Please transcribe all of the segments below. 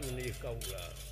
学历高了。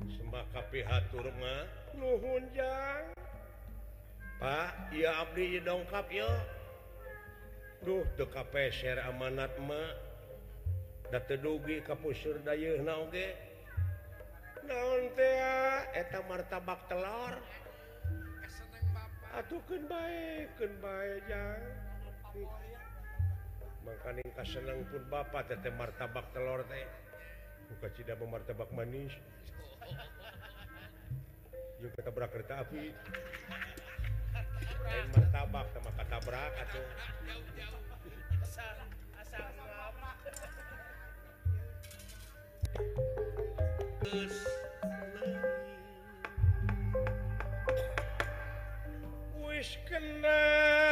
semba piha tur rumah nuhunjang Hai Pak ya Abdi dongkap yoruh the K share amanatma dagi kapus Surdaye nage daunteaeta ah? martabak telor atukan baikkenmbajang piha Makanin kasenang pun Bapak tete martabak telur teh buka cida memartabak manis yuk kita kereta api lain martabak sama kata berak atau Wish kenal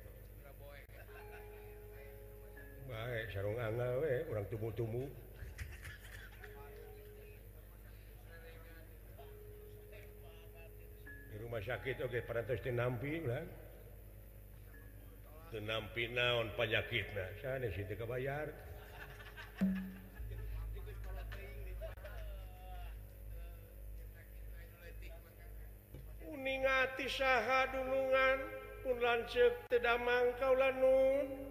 rung orang tumbutumbu di rumah sakit Oke paraamp naonyakit kuningati duluungan pun lance tedam engkau laun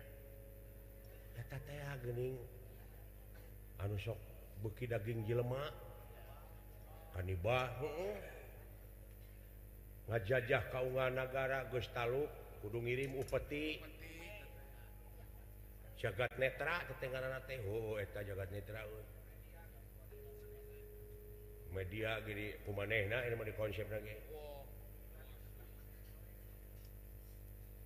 an buki daging Jelemaki ngajajah Kaungangara Gustalluk Kudung Irim upeti jagat Netra kegalaan media gini pemaneh ini di konsep lagi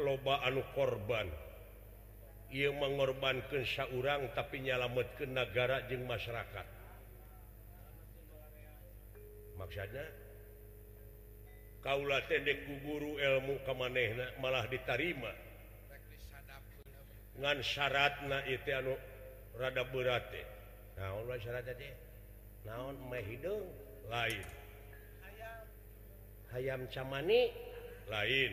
loba anu korban ia mengorban keyauran tapi nyalammet ke negara jeing masyarakat maksudnya kauula Tdek Gu guru ilmu kemaneh malah ditarrima dengan syarat na ituurada lain ayam Camani lain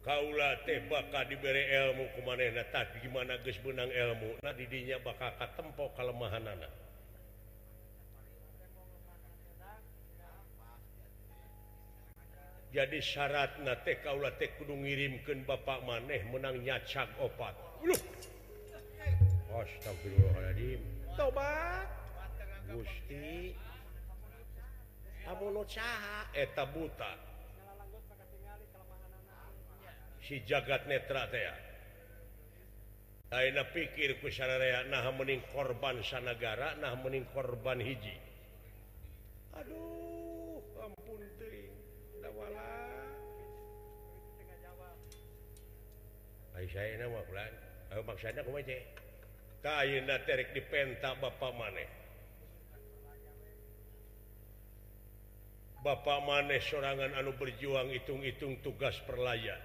kaulabaka diberre ilmu kemana gimana guys benang ilmu didinya bakkak tem keemahan jadi syarat na Kaula kunung ngirim ke Bapak maneh menang nyaca opateta buta jagat nettrat pikirana nah mening korban sanagara nah mening korban hiji aduh ampun man Bapak maneh serangan anu berjuang itung-hitung tugas perlayanan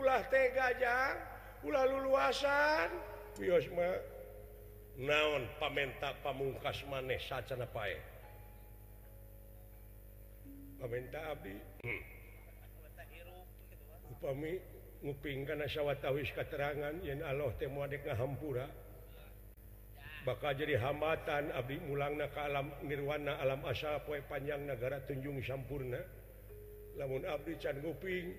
lahtegalaluasanma naon pamenta pamungkas maneh pamintah Abiyawa keterangan yang Allah tempura bakal jadi hamatan Abi Mulang naaka alam Nirwana alam as panjang negara tunnjung Sympurna namun Ab canping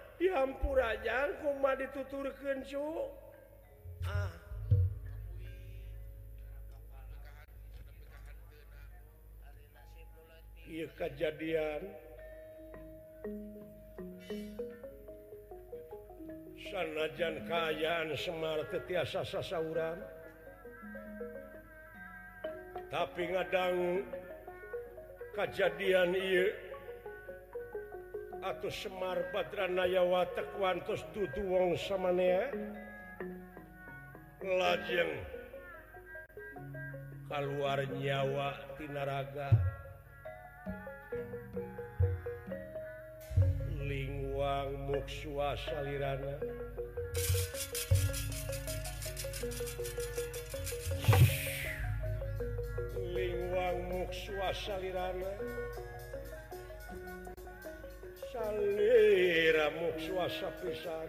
urajanma ditutur kejuk ah. kejadian sanajan kayan Semarasa tapi kadang kejadian Iuk Semar baterranyawa te quantos dutu wong samaannya lajeng keluar nyawa diraga lingwang mukswaanalingwang mukswaana Hai Sharamukswaasa pesan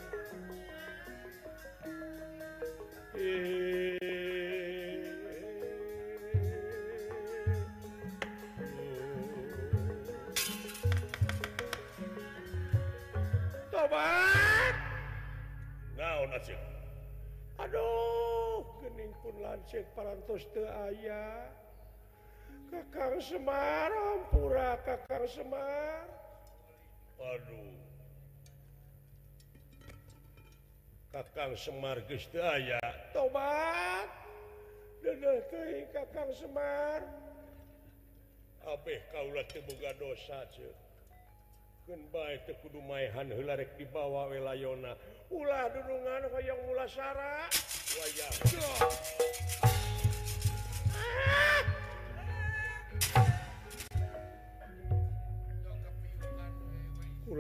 eh. touhkening lancek pers the ayah Ka Kang Semarang pura ka Kang Semarang Hai Kaang Semar gedaya tobat dener ke Kakak Semar HP ka terbuka dosamba kekudu mayhanlarek dibawa willayona ula duluungan wayangmula Sara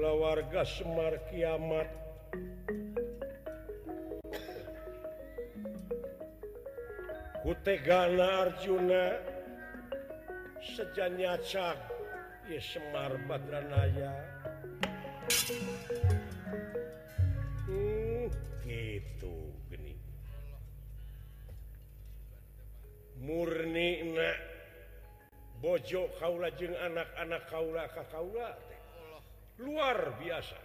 warga Semar kiamatjuna sejaknyaacak Semaraya hmm, gituni murni bojo Kaulajeng anak-anak kaula Ka kaula luar biasa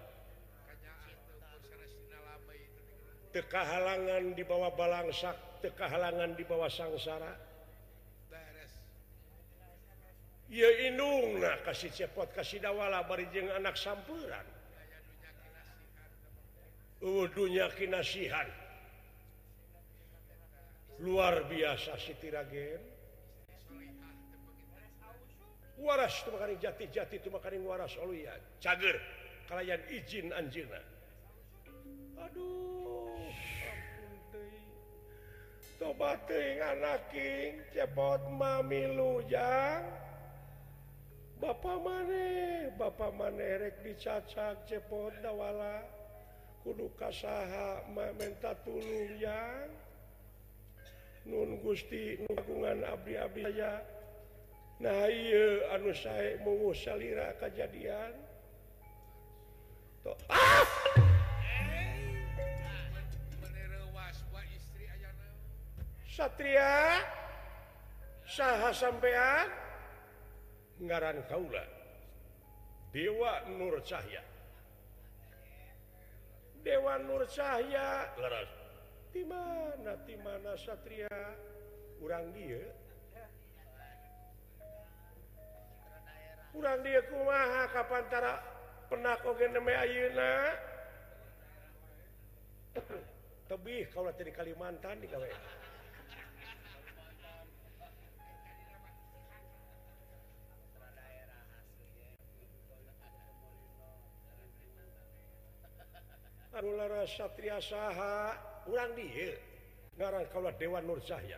tekahalangan di bawah balangsak tekahalangan di bawah sangsara kasih cepot kasihdakwala barijeng anak sampurannya kinasihan luar biasa setira gem itu jati-jati itu maka waras ya cager kalian izin anj aduh cebotmilu Bapak man Bapak manerek dicacak cepotwala kudu kasaha Nun Gusti ngungan ali-abiya kejadiantri ah! Satria sah sampeyangararankhaulalan Dewa Nurcaya dewa Nurcayarasmana mana Satria kurang diet ku maha Kap antara penakounabih kalau jadi Kalimantan diria eh. kurangngerrang kalau dewan Nurzaya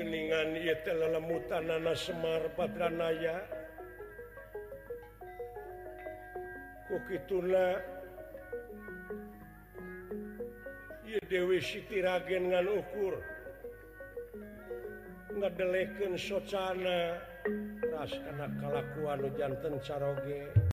an lemutanmarranaya koklah dewi sitigen ngaukur nggakken socanakalaku jantan carage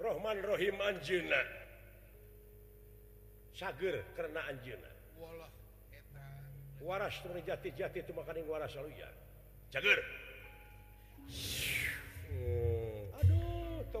Romanrohim Anjuna Sager karena Anjna waras jati-jati itu makanin warna selalu yager aduh to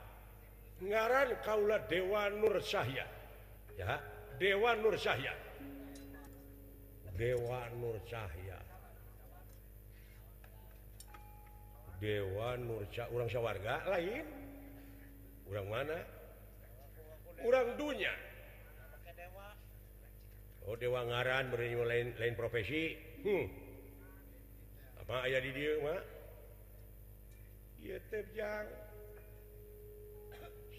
ngaran Kaula Dewa Nur Sy ya Dewan Nur dewan murca dewan murca urangya warga lain u mana orang dunya oh, dewaran be-lain profesi hmm. apa aya di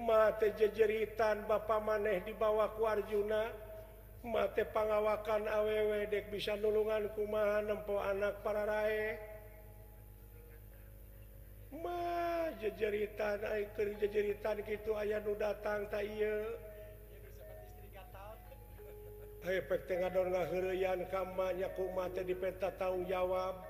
mate jejeritan Bapak maneh di bawahwa keluarjuna mate pengawakan awWdek bisa nulungankuahanempmpa anak para ra ma je jeritan naik je jeritan gitu ayat Nu datang kamanyaku di peta tanggung jawab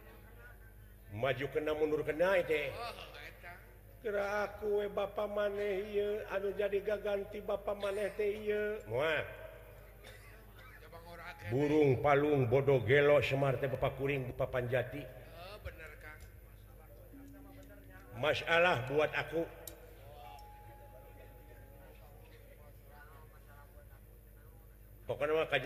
maju keam menurutkenai deku Bapak maneuh jadi gaganti Bapak burung Palung bodoh gelok Semart pekuring Bu papan Jati oh, Mas buat aku kaj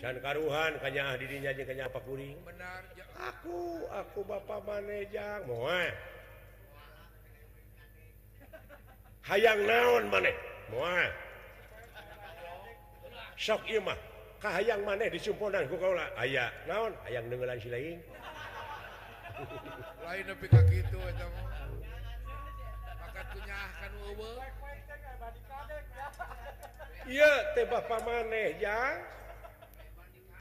karuhan kayaknya dirinya kenyapa kuning aku aku ba maneja hayang naon man so Imah Kaang maneh dimpunanlah ayaah naon aya lain Iya teh Bapak maneh ya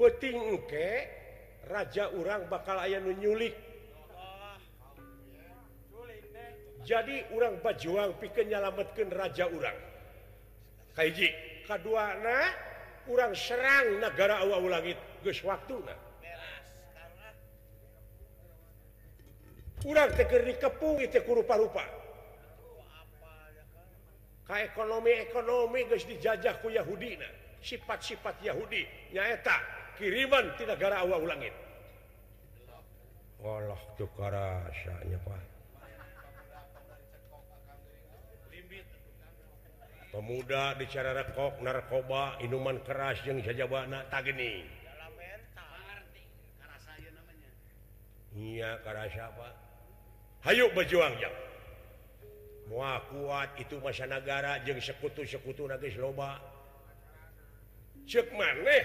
Oke raja-urang bakal ayah menyulik jadi orang bajuang ke menyelamatkan raja urang kaduana kurang Serang negara A ulangit guys waktu kurang kepung itupa kayak ekonomi ekonomi terus dijajahku Yahudi sifat-sifat Yahudi ya tak tidakgara ulangin pemuda dicara kok narkoba minuuman keras jeng sajabani Iya karena Hay bajuang mua kuat itu masa negara jeng sekutu-sekutu Nais Loba Jekman weh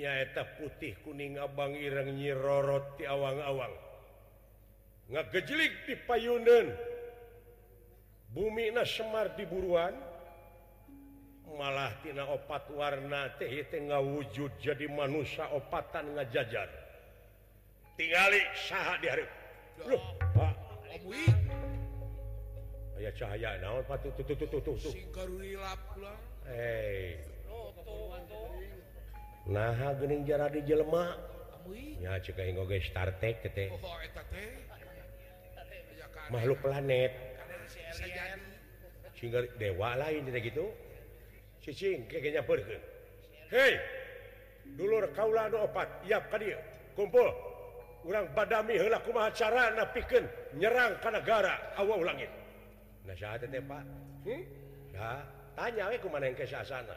ap putih kuning ngabang Iireng yiroro di awang-awal nggak gejelik di pay Yunan bumi nas Semar di buruan Hai malahtina opat warna T nggak wujud jadi manusia oatan nga jajar tinggal syhat dip A cahaya na he ning di Jelemah oh, oh, makhluk planet dewa lain gitu kayaknya dulu kauula opat tadi kumpul kurang padamiku acara na piken nyerangkan negara Hawa ulangit Pak hmm? tanya manaana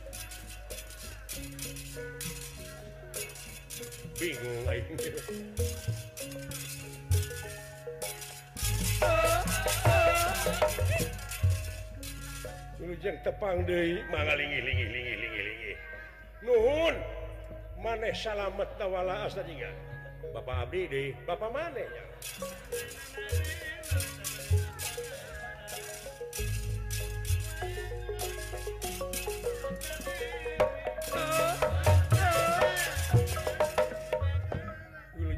Hai bin hujan tepang di mallingilingilingilingilingi nun maneh salamet tawa as tadijiat Bapak Abi di Bapak mane ya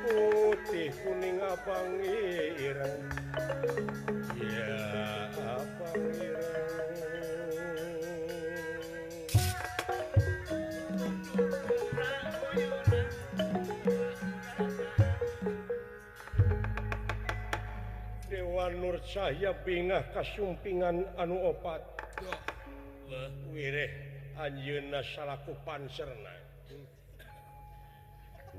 putih kuningbang Dewan Nurcaya bingah kasypingan anu obatwir Anunakupan cernai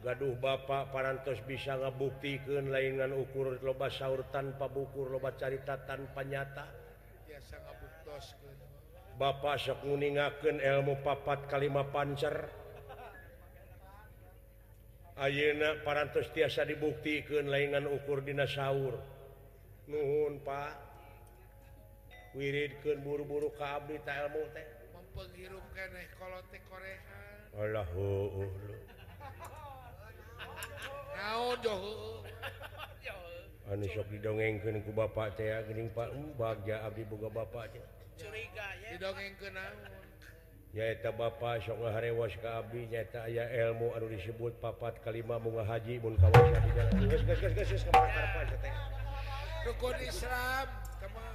gaduh Bapak paras bisa nggak buktiken lainan ukur loba sahur tanpa bukur lobat carita tanpa nyata Bapak sekuningken ilmu papat kalimat pancer Ayeak parasasa dibuktikan lainan ukur dinosaurur nuhun Pak wiridken buru-buru kabri ilmu teh donge ba saya bapaknya yaitu Bapakyanyata elmu Aduh disebut papat kalima bung Haji punkawanya Islam teman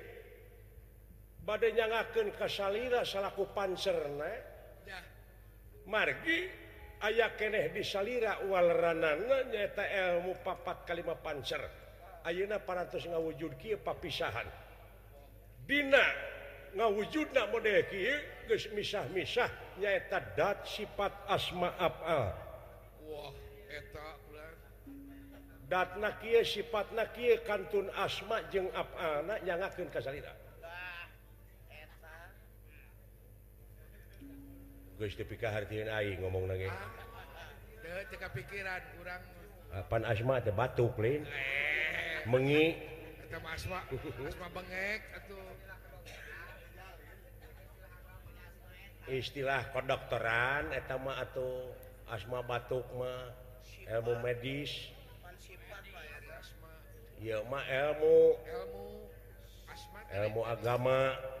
badnya ngaken kasal salahku pancer Margi aya keeh disalwalnya elmu papat kalima pancer Auna para nga wujud pakisahan Dina nga wujud mis-misah sifat asma sifat kantun asma jeng yang nga kas hati ngomong ah, ah, asma eh. meng istilah kodokteran etama atau asma Batukma ilmu medis ilmu ilmu agama yang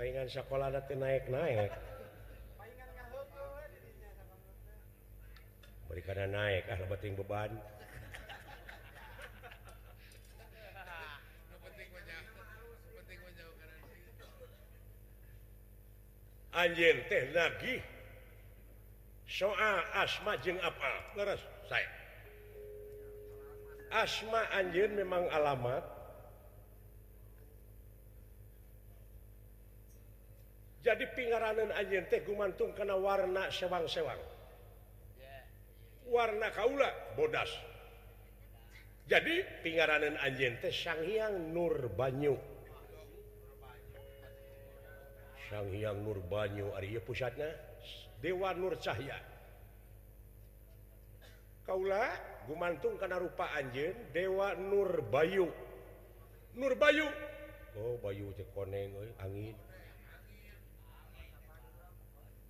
dengan sekolah naik-naik berikutnya naik karena ah, batin beban anj teh so asma asma Anjing memang alamat dan pengaranan Anjente Gumantung kena warna sebang sewan warna Kaula bodas jadi pengagaranan Anjente Sang Hyang Nur Banyu Sang Hyang Nur Banyu Ar pusatnya Dewa Nurcahyya Kaula gumantung kena rupa anj Dewa Nur Bayu Nur Bayu oh, angin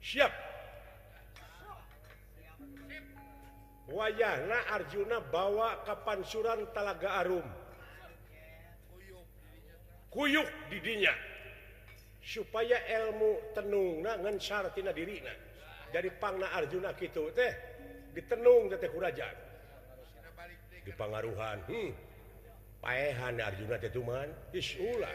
si wayana Arjuna bawa Kapansuran Talaga Arum kuyuk didinya supaya ilmu tenung nangan sartina dirinya jadi panna Arjuna itu teh ditenung huraja di pengauhan hmm. paehan Arjuna ketuman islah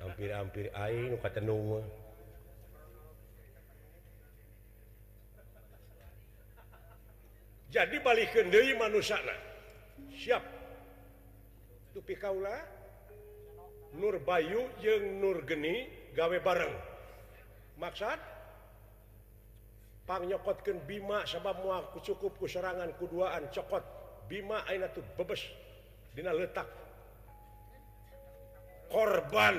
hampirpir jadi balikdiri siappiula Nur Bayu yang Nurgeni gawe bareng makspangyokot Ken Bima sebabmu akucukupku serangan kuduaan cokot Bimakina tuh bebes letak korban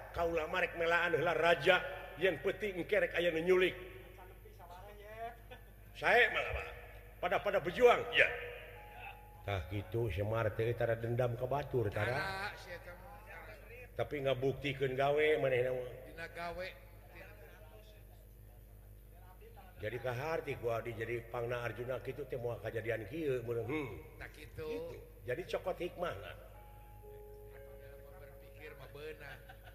Kalama Marrek mela adalah ja yang penting ke menyulik saya pada pada pejuang tak gitu Semart dendam ke Batur karena tapi nggak bukti ke gawe jadikah hati gua jadi panna Arjuna itu tem kejadian jadi cokot hikmah berpikirang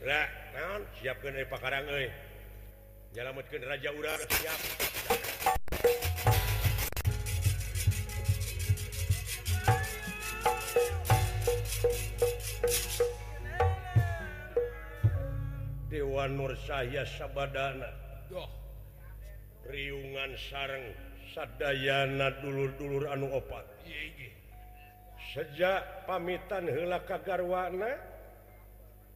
siapt Raraja ra Dewa Nur sayaadana Riungan sareng saddayana dulur-dulur anu obat sejak pamitan helakagarwana